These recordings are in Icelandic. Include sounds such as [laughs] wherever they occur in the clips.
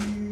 Það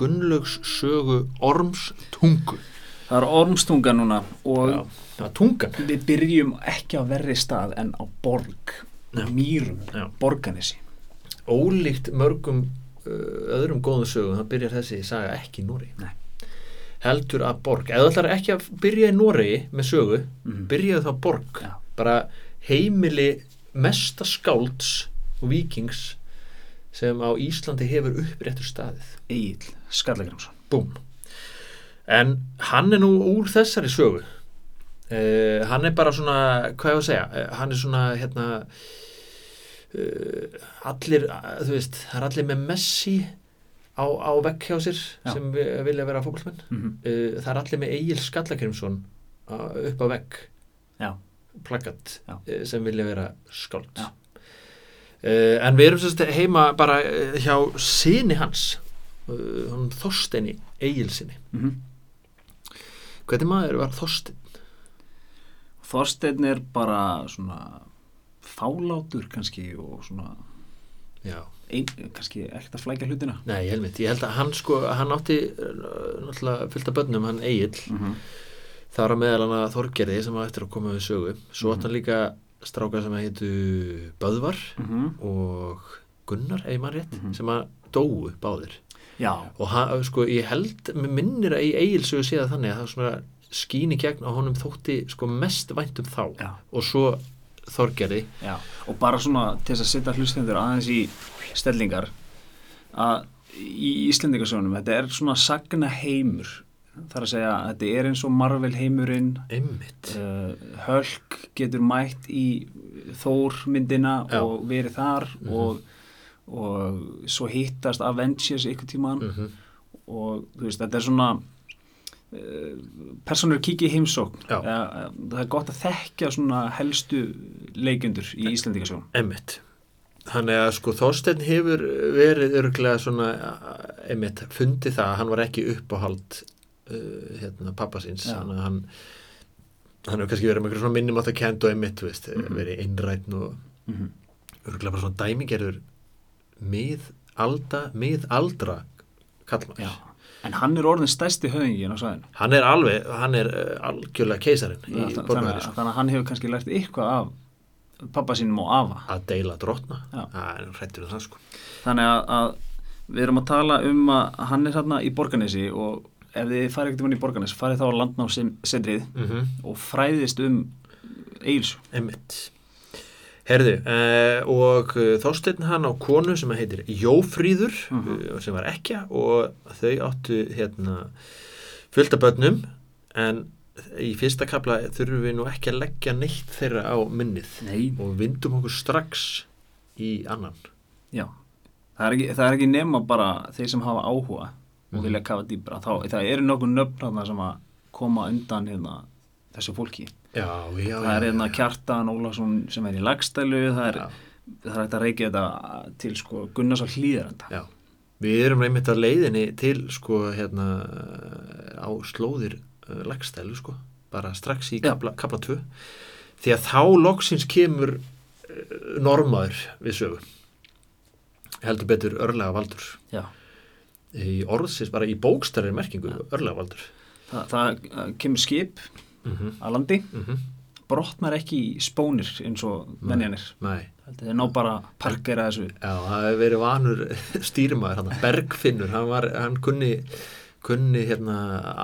Gunnlaugs sögu Orms tungu. Það er ormstunga núna og Já, það við byrjum ekki á verri stað en á borg, Já. mýrum, Já. borganesi. Ólíkt mörgum uh, öðrum góðum sögum, það byrjar þessi saga ekki í Nóri. Nei. Heldur að borg. Ef þú ætlar ekki að byrja í Nóri með sögu, Mhm. byrjaðu þá borg. Bara heimili mesta skálds og vikings sem á Íslandi hefur uppréttur staðið. Egil Skallagrimsson. Búm. En hann er nú úr þessari sögu. Uh, hann er bara svona, hvað ég að segja, uh, hann er svona, hérna, uh, allir, þú veist, það er allir með Messi á, á vekk hjá sér Já. sem vi- vilja vera fókbaltmenn. Mm Uh, það er allir með Egil Skallagrimsson uh, upp á vekk, Já. plaggat, Já. sem vilja vera skáld. Uh, en við erum sérst heima bara uh, hjá síni hans, uh, hún Þorsteini Egilsinni. -hmm. Hvernig maður var Þorstein? Þorsteinn er bara svona fálátur kannski og svona ein, kannski ekkert að flækja hlutina. Nei, ég held, ég held að hann sko, hann átti náttúrulega fullt af börnum, hann Egil Mm -hmm. var að meðal hann að Þorgerði sem var eftir að koma við sögu svo átti hann líka stráka sem heitu Böðvar og Gunnar, ef maður rétt Mhm. sem að dóu báðir Já, og hann, sko, ég held, minnir að í Egil sögu séða þannig að það svona skín í gegn á honum þótti sko mest vænt um þá já, og svo Þorgerði já. Og bara svona til þess að setja hlustendur aðeins í stellingar að í Íslendingasögunum þetta er svona sagna heimur. Þar að segja að þetta er eins og Marvel heimurinn uh, Hulk getur mætt í Thor myndina Já. og verið þar Mhm. og, og svo hittast Avengers ykkur tíman mm og þú veist, þetta er svona uh, personur kikið heimsókn. Uh, það er gott að þekkja svona helstu leikjundur í Íslandingasjón Emmitt. Þannig að sko Þorsteinn hefur verið örglega svona, emmitt, fundið það að hann var ekki uppáhald uh, hérna, pappa síns. Já. Þannig að hann, hann hefur kannski verið með eitthvað svona minnum átt að kenda og emmitt, þú veist, Mhm. verið einrætn og mm -hmm. örglega bara svona dæmigerður miðalda, miðaldra kallmaður. Já, en hann er orðin stærsti höfingin á svæðinu Hann er alveg, hann er uh, algjörlega keisarinn í þannig, borgaðri, að- sko. þannig að hann hefur kannski lært eitthvað af pappa sínum og afa Að deila drotna. Já. Það er hrættur um það, sko. þannig að, að við erum að tala um að hann er hérna í Borganesi og ef þið farið ekkert um hann í Borganes farið þá að landná setrið Mm og fræðist um Eils Einmitt. Herðu, uh, og uh, Þorsteinn hann á konu sem heitir Jófríður Mhm. uh, sem var ekkja og þau áttu hérna fullt af börnum en í fyrsta kapla þurfum við nú ekki að leggja neitt þeirra á minnið Nei, og vindum okkur strax í annan. já það er, ekki, það er ekki nema bara þeir sem hafa áhuga og Mhm. vilja kafa dýbra þá, það eru nokkuð nöfn sem að koma undan hérna, þessu fólki. Já, já, það er hérna Kjartan Ólafsson sem er í lagstælu það er, hægt að reykja þetta til sko Gunnars á hlýðarenda já. Við erum einmitt á leiðinni til sko hérna á slóðir uh, lagstælu sko bara strax í kapla, kapla 2 því að þá loksins kemur uh, normaður við sögu. Heldur betur örlega valdur Já. Í orðsins bara í bókstæri merkingu örlega valdur. Það, það uh, kemur skip mm -hmm. að landi. Mm -hmm. brotnar ekki í spónir eins og menjanir þetta er ná bara parkera þessu. Já, það hefur verið vanur [laughs] stýrimaður, hann, Bergfinnur hann, var, hann kunni, kunni hérna,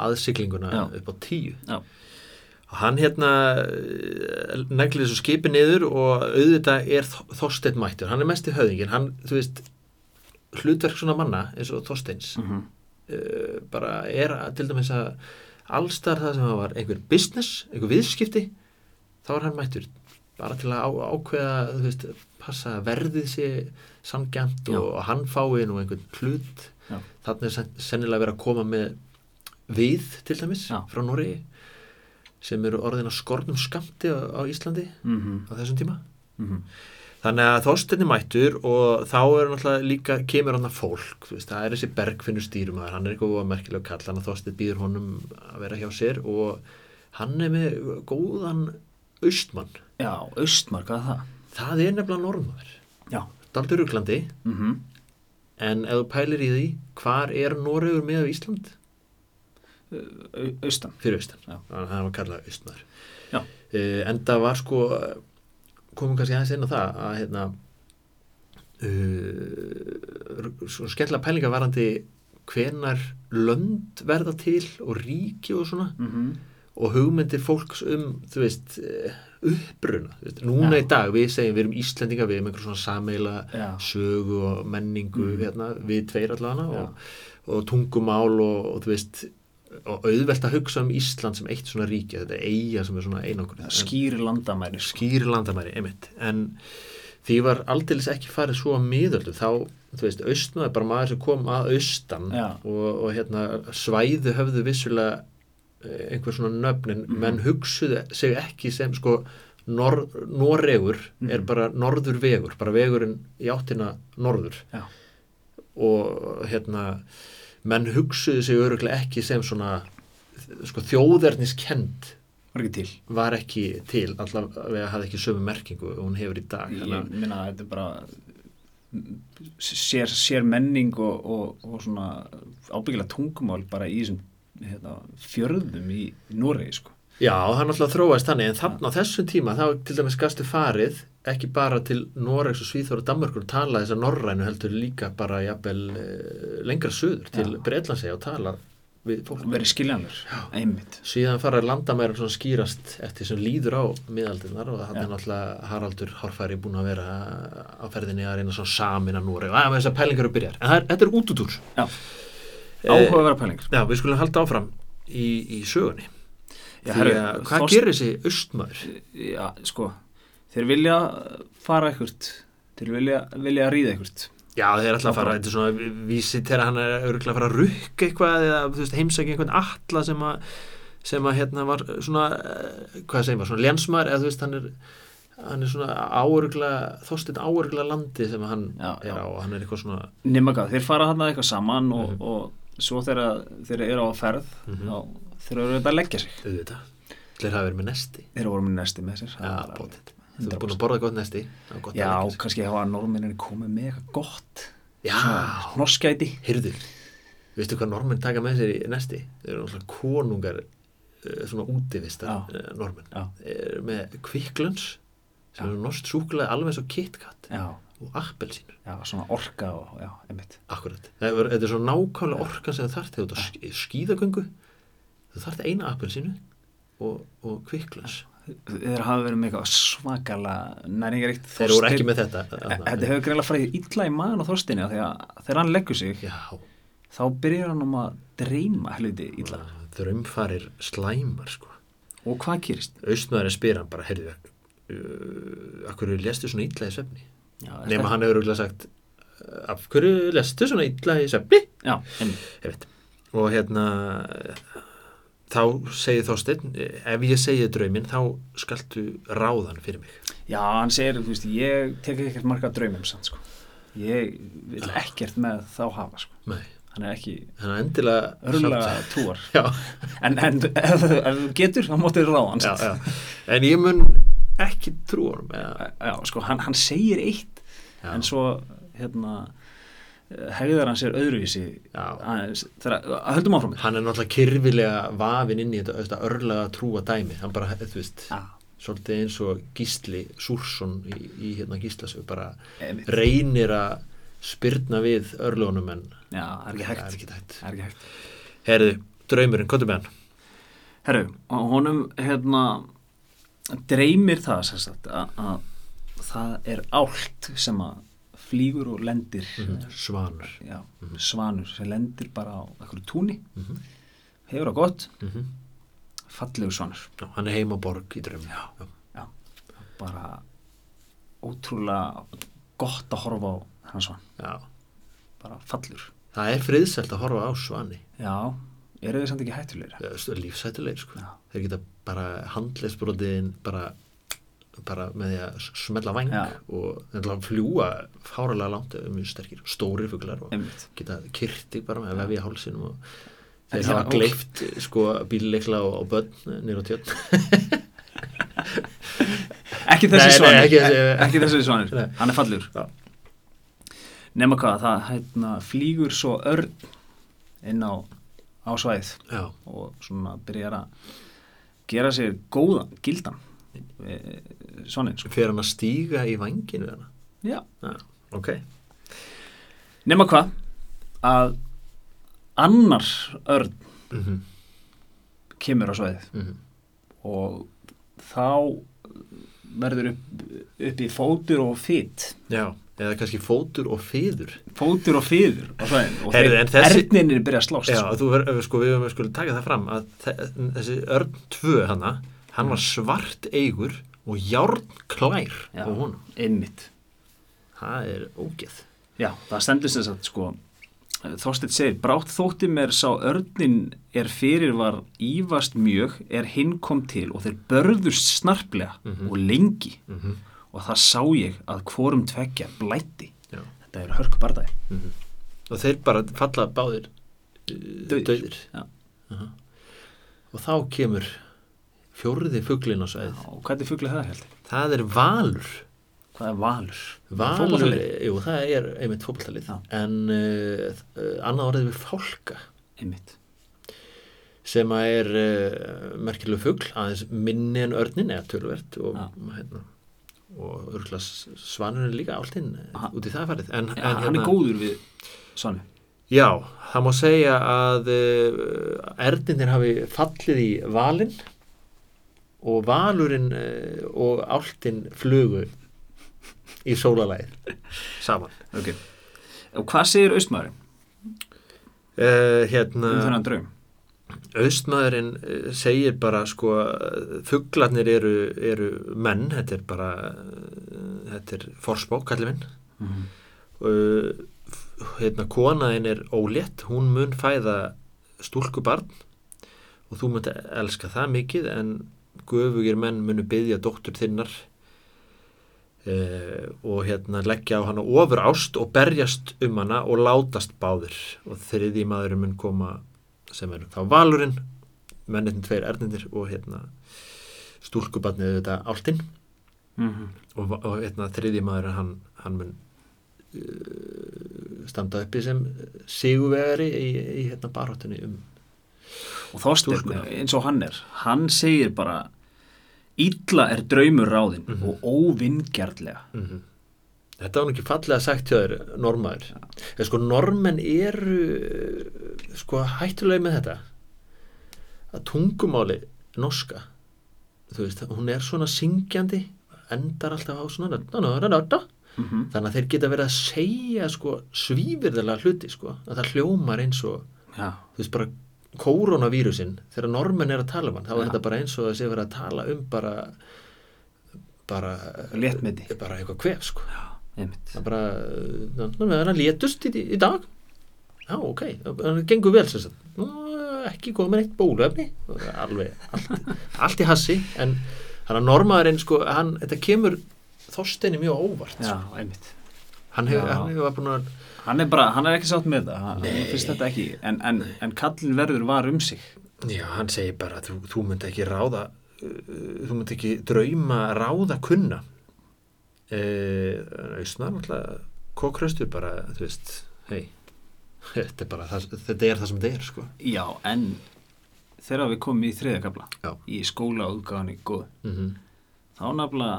aðsiklinguna Já. upp á tíu. Já. hann hérna neglir þessu skipi niður og auðvitað er Þ- Þorsteinn mættur. Hann er mest í höfðingin, hann, þú veist hlutverk svona manna eins og Þorsteins mm -hmm. uh, bara er að, til dæmis að allstar það sem það var einhver business, einhver viðskipti þá er hann mættur bara til að á, ákveða þú veist, passa verðið sé sangjant og hann fái nú einhvern hlut Já. þannig er sen- sennilega verið að koma með við til dæmis Já. frá Noregi sem eru orðin að skornum skamti á, á Íslandi mm á þessum tíma -hmm. Þannig að Þorsteinn er mættur og þá er náttúrulega líka, kemur hann að fólk, veist, það er þessi bergfinnur stýrumæður, hann er eitthvað að merkilega kall, hann að Þorsteinn býður honum að vera hjá sér og hann er með góðan austmann. Já, austmar, hvað er það? Það er nefnilega normaður. Já. Daldur Ruglandi, Mm en ef þú pælir í því, hvar er Noregur með Ísland? Austan Fyrir austan. Þannig að hann var kallað austmaður. Já. Uh, en það var sko, komum kannski aðeins inn á það að hérna, uh, svo skella pælinga varandi hvenar lönd verða til og ríki og svona mm og hugmyndir fólks um þú veist, uppruna þú veist, núna Já. í dag við segjum við erum Íslendinga við erum einhver svona sameila Já, sögu og menningu Mhm. hérna, við tveir allavega og, og tungumál og, og þú veist auðvelt að hugsa um Ísland sem eitt svona ríki þetta er eiga sem er svona einangur skýri landamæri sko. skýri landamæri, einmitt en því var aldeilis ekki farið svo að miðöldu, þá, þú veist, austmaður bara maður sem kom að austan og, og hérna, svæðu höfðu vissulega eh, einhver svona nöfnin, Mhm. menn hugsuðu sig ekki sem, sko Nor Noregur er Mhm. bara norður vegur, bara vegurinn í áttina norður Já. og hérna menn hugsuðu sig öruglega ekki sem svona sko, þjóðerniskend Var ekki til var ekki til allavega hafði ekki sömu merkingu og hún hefur í dag Ég að minna að þetta er bara sér, sér menning og, og, og svona ábyggilega tungumál bara í þessum hérna, fjörðum í, í Noregi sko. Já, það náttúrulega þróast þannig en þannig á þessum tíma þá til dæmis gastu farið ekki bara til Noregs og Svíþór og Danmörkur og tala þess að norrænu heldur líka bara jafnvel eh, lengra söður til Já. Breitlandsega og tala við fólk. Verið skiljanur, einmitt. Síðan fara landamærum svona skýrast eftir sem líður á miðaldinnar og þannig er náttúrulega Haraldur Hárfæri búin að vera á ferðinni að reyna svona samin að Noreg. Og að þessar pælingar eru byrjar en það er, þetta er útútúr Já. Eh, áhugaverða pælingar. Já, við skulum halda áfram í, í sögunni Já, herru, að hvað Þorst- gerir þessi austmaður? Já, sko þeir vilja fara ekkert þeir vilja, vilja ríða ekkert Já, þeir er alltaf að fara, þetta er svona vísi til að hann er örgulega að fara að rukka eitthvað eða veist, heimsækja einhvern alla sem að sem að hérna var svona eh, hvað segir maður, svona lénsmaður eða þú veist, hann er hann er svona áörglega þóstinn áörglega landi sem að hann Já, er á og hann er eitthvað svona nema hvað, þeir fara hann eitthvað saman og, Mhm. og svo þegar þeir eru á ferð Mhm. þá þeir eru þetta að leggja sig. Auðvitað, þeir hafa verið með nesti. Þeir voru með nesti með sér bótið, þú er búin að borða gott nesti. Gott að Já, kannski hafa norminni komið með eitthvað gott. Já, Hnoskæti Hyrðu, veistu hvað normenn taka með sér í nesti? Þeir eru náttúrulega konungar eh, svona útivistar eh, eru með kvikklöns sem eru norsk súkulega alveg og KitKat Já, og appelsínur. já, svona orka og, já, einmitt Akkurat. Þetta er svona nákvæmlega orkan sem það þarf þegar þú ert á sk- skíðagöngu. Þú þarf eina appelsínu og, og kvikklöns. Þeir hafa verið með eitthvað svakalega næringaríkt Þeir voru ekki með þetta. Þetta hefur greinlega farið illa í maðan því að þegar hann leggur sig Já, þá byrjar hann um að dreyma helviti illa drömfarir slæmar sko. og hvað gerist? Austmaðurinn spyr hann bara, heyrðu, uh, af hverju lestu svona illa í svefni? Nema hann hefur auðvitað sagt "Uh, af hverju lestu svona illa í svefni? Já, og hérna þá segir Þorsteinn ef ég segi drauminn þá skaltu ráðan fyrir mig. Já, hann segir, þú veist, ég tek ekkert marga draumum sann, sko. Ég vil ekkert með þá hafa, sko. Nei, Hann er ekki hann er endilega örgulega trúar. Já, En, en ef, þú getur, þá máttu þér ráða hann já, já. en ég mun ekki trúa honum eða, Já, sko, hann, hann segir eitt já, en svo, hérna hegðar hann sér öðruvísi. Þegar, að höldum áfram hann er náttúrulega kyrfilega vafin inn í þetta, þetta örlega trúa dæmi. Hann bara, þú veist, Já, svolítið eins og Gísli Súrsson í, í hérna Gíslasögu bara einmitt. reynir að spyrna við örlunum en Já, það er ekki hægt er ekki hægt. Er ekki hægt. Herðu, draumurinn, hvað er með hann? Herru, honum hérna dreymir það sagt að, að það er ált sem að flýgur og lendir. Mhm, Svanur. Já, svanur sem lendir bara á einhverju túni. Mhm. hefur það gott, mm fallegur svanur. Já, hann er heima á borg í já. bara ótrúlega gott að horfa á hann svan, já, bara fallur. Það er friðselt að horfa á svani. Já, eru þið samt ekki hættulegir lífsættulegir sko Já. þeir geta bara handleisbrotiðin bara, bara með því að smella væng Já. og þeir fljúa fáralega langt eða mjög sterkir, stórir fuglar og einmitt, geta kyrti bara með að vefja hálsinum og En þeir já, hafa gleift sko bílleikla og, og börn nýr á tjörn [laughs] ekki þessi svanir ekki ekki þessi svanir, Nei. hann er fallur Já. nema hvað, það hérna, flýgur svo örn inn á, á svæð já, og svona byrjar að gera sér góðan, gildan svaninn sko. fyrir að stíga í vænginu hana já. já, ok nema hvað að annar örn mm -hmm. kemur á svæðið Mm og þá verður upp, upp í fótur og fytt já, eða kannski fótur og fýður fótur og fýður og þessi- erninir byrja að slást Já, sko. þú sko, við höfum skulum taka það fram að þe- þessi örn 2 hana, hann var svart eigur og járn klær Já. á honum. einmitt Það er ógeð. Já, það stendur sem sagt sko Þorsteinn segir, brátt þótti mér sá örnin er fyrir var ívast mjög er hinn kom til og þeir börðust snarplega Mhm. og lengi Mm -hmm. Og það sá ég að hvorum tvekja blætti. Já. Þetta er hörku bardagi. Og þeir bara falla báðir uh, dauðir. Já. Aha. Og þá kemur fjórði fuglin á sveið. Og hvernig fuglið það held? Það er valur. Hvað er valur? Valur, jú, það er einmitt fótballtalið. Já. En uh, uh, annað orðið við fálka. Einmitt. sem að er uh, merkilegu fugl, aðeins minni en örnin eða tölvert og, hérna, og örgulega svanurinn er líka áltinn Aha. út í það farið en, Ja, en, hann er góður við Svanni. Já, það má segja að uh, erninir hafi fallið í valinn og valurinn uh, og áltinn flugu í sólalæð saman Ok. Og hvað segir austmaðurinn uh, hérna um þennan draum? Austmaðurinn eh, segir bara sko fugglarnir eru, eru menn, þetta er bara eh, þetta er forspók, kallir minn Mm -hmm. uh, hérna konaðin er ólétt hún mun fæða stúlkubarn og þú munt elska það mikið en göfugir menn munu byggja dóttur þinnar uh, og hérna leggja á hana ofur ást og berjast um hana og látast báðir og þriði maðurinn mun koma sem er þá valurinn mennitin tveir ernindir og hérna stúlkubarnið þetta áltinn Mm -hmm. og, og hérna, þriði maður hann, hann mun uh, standa uppi sem siguvegari í, í hérna, baróttunni um Og Þorsteinn, Stúlkuna. eins og hann er, hann segir bara Illa er draumur ráðinn Mhm. og óvingjarnlega. mm Þetta var ekki fallega sagt hjá þér normaður. Ja. Sko, normenn eru sko, hættulega með þetta að tungumáli norska þú veist, hún er svona syngjandi endar alltaf á svona na, na, na, na, na. Mm -hmm. þannig að þeir geta verið að segja sko, svívirðarlega hluti sko, að það hljómar eins og Já, þú veist bara koronavírusin þegar normenn er að tala um hann þá er Já. þetta bara eins og að sé verið að tala um bara bara Léttmeti. bara eitthvað kvef sko einmitt. það er bara ná, ná, hann létust í, í dag já ok, hann gengur vel sem sagt ekki komin eitt bólöfni alveg, allt, allt í hassi en hann að normaðurinn sko hann, þetta kemur þorsteini mjög óvart Já, sko. einmitt. hann Já. hann búin að Hann er bara, hann er ekki sátt með það, hann finnst þetta ekki, en, en, en kallin verður var um sig. Já, hann segir bara þú, þú myndi ekki ráða þú myndi ekki drauma ráða kunna uh, Ísnar náttúrulega kókraustur bara, þú veist hei, þetta er bara það, þetta er það sem þetta er, sko. Já, en þegar við komum í þriða kapla, Já. í skóla útgáðan góð, mm þá nafnilega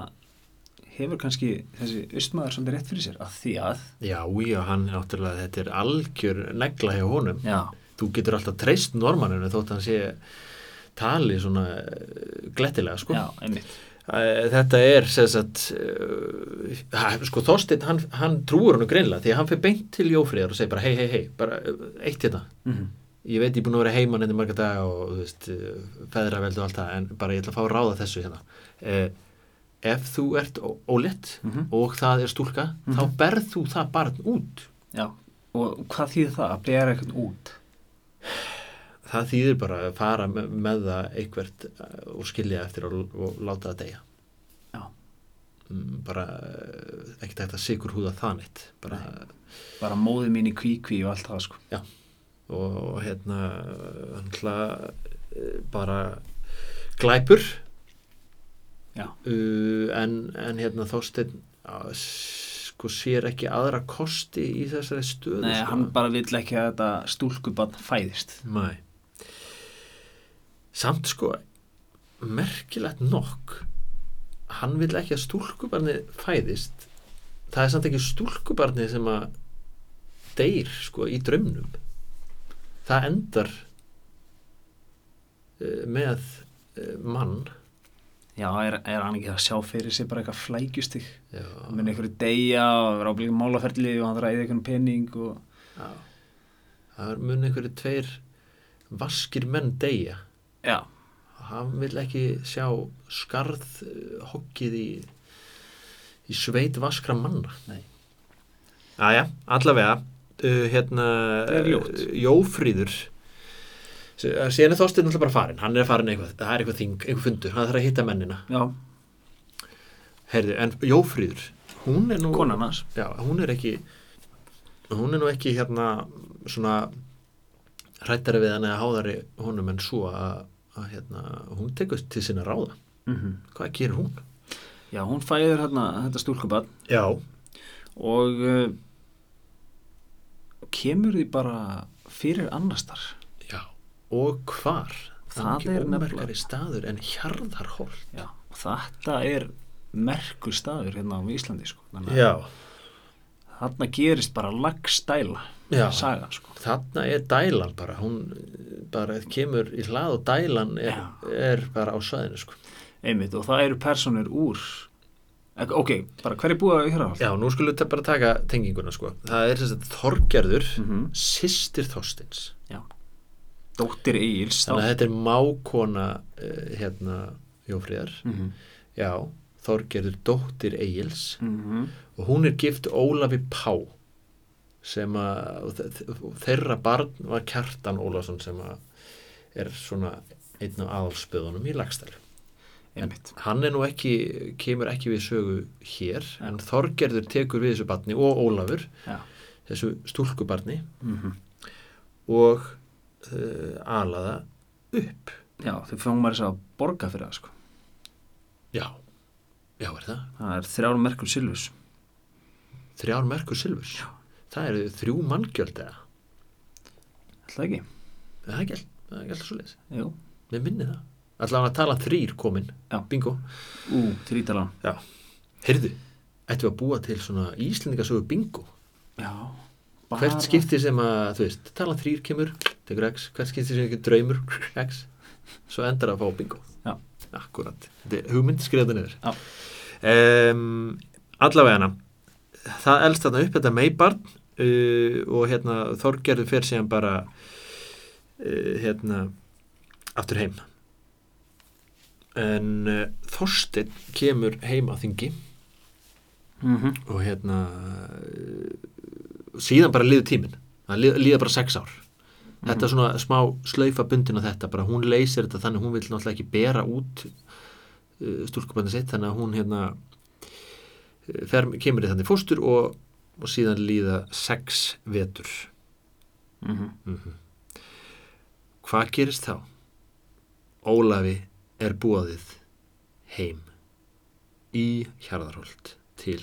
hefur kannski þessi austmaður svolítið rétt fyrir sér að því að Já, já, hann náttúrulega þetta er algjör negla hjá honum. Já, þú getur alltaf treyst normanninu þótt hann sé tali svona glettilega, sko. Já, einmitt Þetta er sagt uh, sko Þorsteinn hann, hann trúur hann greinlega því að hann fyrir beint til Jófríðar og segir bara hei hei hei, bara eh, eitt hérna mm ég veit ég er búin að vera heimann enn í marga daga og þú veist, feðraveld og allt það en bara ég ætla að fá að ráða þessu hérna uh, ef þú ert ó- ólétt Mhm. og það er stúlka Mhm. þá berð þú það barn út Já, og hvað þýðir það að bera eitthvað út? Það þýðir bara að fara með, með það eitthvert uh, og skilja eftir og, og láta það deyja Já. mm, bara uh, ekkert hægt að sigur húða það neitt bara, Bara móði mín í kvíkví og allt það sko. og, og hérna hantla, bara glæpur Já. uh, en, en hérna Þorsteinn uh, sko sér ekki aðra kosti í þessari stöðu Nei, sko. hann bara vill ekki að þetta stúlkubann fæðist. Nei. Samt sko, merkilegt nokk, hann vil ekki að stúlkubarni fæðist. Það er samt ekki stúlkubarni sem að deyr sko í draumnum. Það endar uh, með uh, mann. Já, er, er hann ekki að sjá fyrir sig bara eitthvað flækjustig? Mun einhverju deyja og vera áblíðum málaferli og hann eða einhvern pening og... já. Það er mun einhverju tveir vaskir menn deyja. Já, hann vil ekki sjá skarð uh, hoggið í í sveit vaskra manna. Nei. Aja, allavega uh, hérna uh, Jófríður. Síðan er Þorsteinn alltaf bara farin hann er farin eitthvað, það er eitthvað þing, eitthvað fundur. Hann þarf að hitta mennina. Já, Heyrðu, en Jófríður, hún er nú konan hans. já, hún er ekki hún er nú ekki hérna svona hrættari við hann eða háðari honum en svo að, að hérna, hún tekur til sinna ráða Mm hvað gerir hún? Já, hún fæðir hérna þetta stúlkubann Já, og uh, kemur því bara fyrir annastar. Já, og hvar? Það ekki er nefnilega- staður en hjarðarhól. Já, þetta er merkur staður hérna á Íslandi sko. Já, þarna gerist bara lagstæla já. sagan sko. Þarna er dælan bara, hún bara kemur í hlað og dælan er, Já. er bara á svæðinu, sko. Einmitt, og það eru personur úr ok, bara hver er búið að hér á Já, nú skulum við bara taka tenginguna, sko. Það er þess að Þorgerður, Mhm. systir Þorsteins. Dóttir Egils Þannig að þetta er mákona, uh, hérna, Jófríðar. mm -hmm. Já, Þorgerður dóttir Egils. Mm og hún er gift Ólafi Pá sem að þeirra barn var Kjartan Ólafsson sem að er svona einn af aðalspöðunum í lagstælu Einmitt. hann er nú ekki, kemur ekki við sögu hér en Þorgerður tekur við þessu barni og Ólafur Já. þessu stúlkubarni. Mm og uh, alaða upp. Já, þau fáum maður þess að borga fyrir það sko. Já, já er það Það er þrjár merkur silfus þrjár merkur silfurs Já. það eru þrjú manngjöld eða Ætla ekki? það er ekki, það er ekki alltaf svo leis Jú Mér minni það. Allavega að tala þrýr komin. Já. Bingo. Ú, þrítalan Heyrðu, ættum við að búa til svona íslendingasögu bingo. Já Hvert skipti sem að, þú veist, tala þrýr kemur, tekur X. Hvert skipti sem ekki draumur, [laughs] X. Svo endar að fá bingo. Já. Akkurat. Þetta er hugmynd skriða niður. Já. Um, allavega hana. Það elst þarna upp þetta meibarn uh, og hérna Þorgerður fer síðan bara uh, hérna aftur heim en uh, Þorsteinn kemur heim á þingi mm -hmm. og hérna uh, síðan bara liður tíminn það líða bara sex ár þetta er svona smá slaufa bundin á þetta bara hún leysir þetta þannig hún vil náttúrulega ekki bera út uh, stúlkubandi sitt þannig að hún hérna uh, fer, kemur í þannig fóstur og, og síðan líða sex vetur. Mm mm hvað gerist þá? Ólafi er búaðið heim í Hjarðarholt til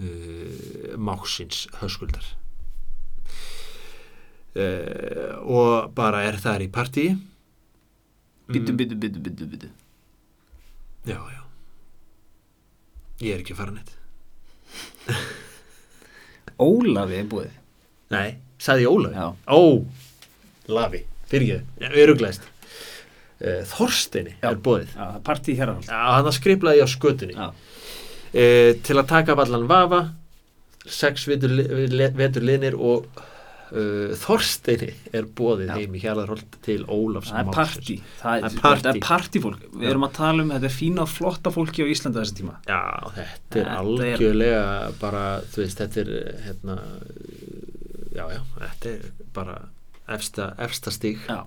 uh, máksins höskuldar uh, og bara er þar í partí. Bittu, bittu, bittu, bittu, bittu já, já. Ég er ekki að fara neitt. [laughs] Ólafi er búið. Nei, sagði ég Ólafi. Já, Ó, Lafi, fyrir ekki, öruglæst uh, Þorsteini Já. er er partí hér á Já, hann skriplaði á skötunni. E, til að taka af allan vafa sex vetur, li- le- vetur linir og uh, Þorsteini er bóðið Já. heim í Hjarðarholt til Ólafs það er partí það er, þetta er partífólk við erum að tala um þetta er fína flotta fólki á Íslanda þessi tíma. Já, þetta er Þetta er- algjörlega bara, þú veist, þetta er hérna já, já, þetta er bara efsta, efsta stíg já,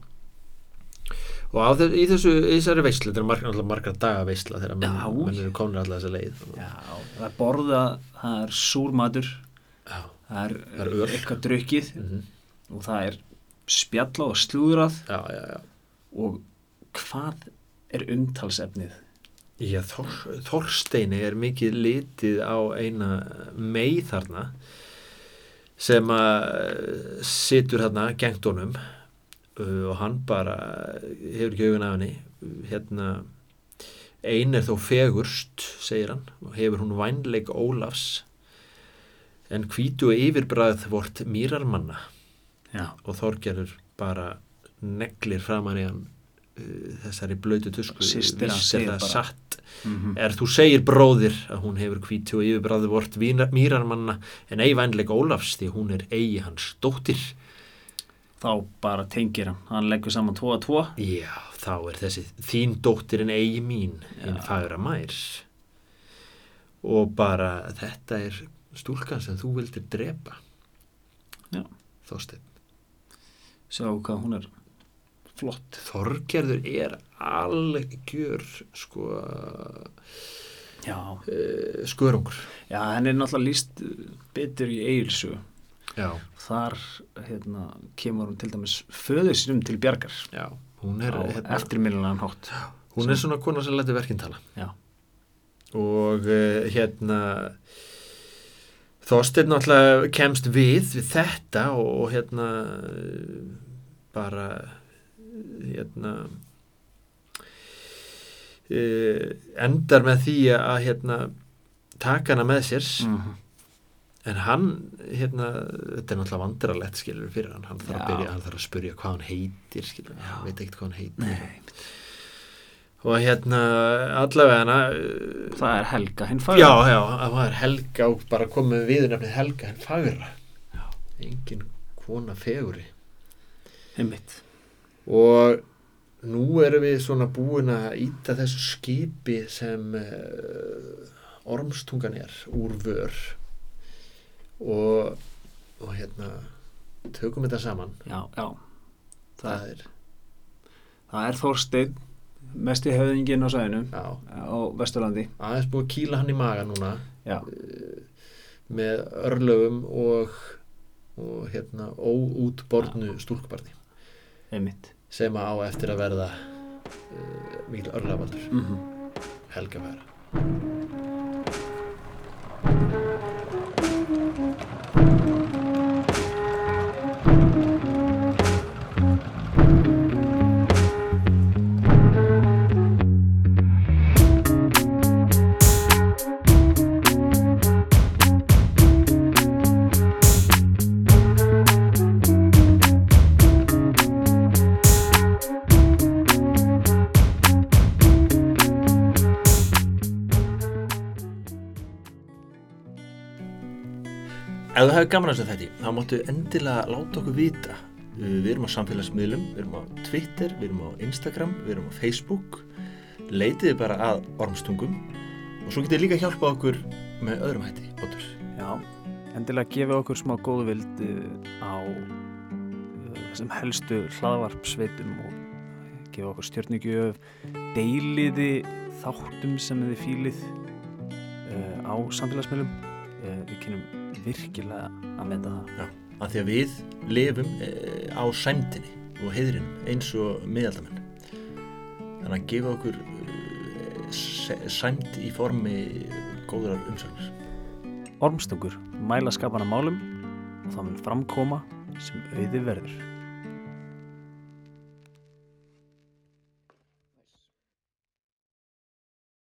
og þess, í þessu, þessari veislu þetta er margar, alltaf margar daga veisla þegar menn, menn eru konur alltaf þessa leið já, það er borða það er súrmatur. Já. Það er, Það er öl. eitthvað drukkið Mm og það er spjalla og slúðrað. Já, já, já. Og hvað er umtalsefnið? Já, Þor, Þorsteini er mikið litið á eina mei þarna sem að situr þarna gengt honum uh, og hann bara hefur ekki augun af henni. Hérna ein er þó fegurst segir hann og hefur hún vænleik Ólafs en hvítu og yfirbræð vort mýrarmanna. Já, og Þorgerður bara neglir framan í hann uh, þessari blötu tusku er segir það bara. satt. Mm er þú segir bróðir að hún hefur hvítu og yfirbræði vort mýrarmanna en ei vænleik Ólafs því hún er eigi hans dóttir. Þá bara tengir hann. Hann leggur saman 2 að 2 já þá er þessi þín dóttir en eigi mín Já. fagra mær. Og bara þetta er stúlkan sem þú vildir drepa? Já. Þorsteinn. Sjá hvað hún er flott. Þorgerður er algjör sko já, uh, skörungur. Já henni er náttúrulega líst betur í eigilsu já, þar hérna, kemur hún til dæmis föður sinum til bjargar. Já, hún er hérna, eftirminnilegan hátt. hún er svona kona sem lætur verkinn tala. Já, og uh, hérna Þorsteinn náttúrulega kemst við við þetta og, og hérna bara hérna uh, endar með því að hérna taka hana með sér. Mm en hann hérna, þetta er náttúrulega vandrarlegt skilur fyrir hann, hann þarf byrja hann þarf að spyrja hvað hann heitir skilur, hann veit ekkert hvað hann heitir. Nei, og hérna allavega hana uh, það er Helga hinn Já, fagra. Já, það var Helga og bara komið við nefnið Helga en fagra. Já. engin kona feguri einmitt. Og nú erum við svona búin að íta þessu skipi sem uh, ormstungan er úr vör. Og, og hérna tökum þetta saman. Já, já, það er, það er Þorsteinn mesti höfðingin á sæðinu á Vesturlandi. Aðeins búið að kýla hann í maga núna. Já, með örlögum og og hérna óútbornu stúlkbarni einmitt. Sem á eftir að verða uh, mikil örlabaldur mm Helga færa Þú hefur gaman að þessu þetta þá máttu endilega láta okkur vita. Við erum á samfélagsmiðlum við erum á Twitter, við erum á Instagram við erum á Facebook. Leitiði bara að ormstungum og svo getið líka hjálpa okkur með öðrum hætti Óttur. já, endilega gefa okkur smá góðu vild á uh, þessum helstu hlaðvarpsveitum og gefa okkur stjörnigjöf deiliði þáttum sem þið fílið uh, á samfélagsmiðlum. Við kynum virkilega að meta það. Af því að við lifum e, á sæmtinni og heiðrinum eins og miðaldamenn. Þannig að gefa okkur e, sæmt í formi góðrar umsögnar Ormstungur mæla skapana málum og það mun framkoma sem auði verður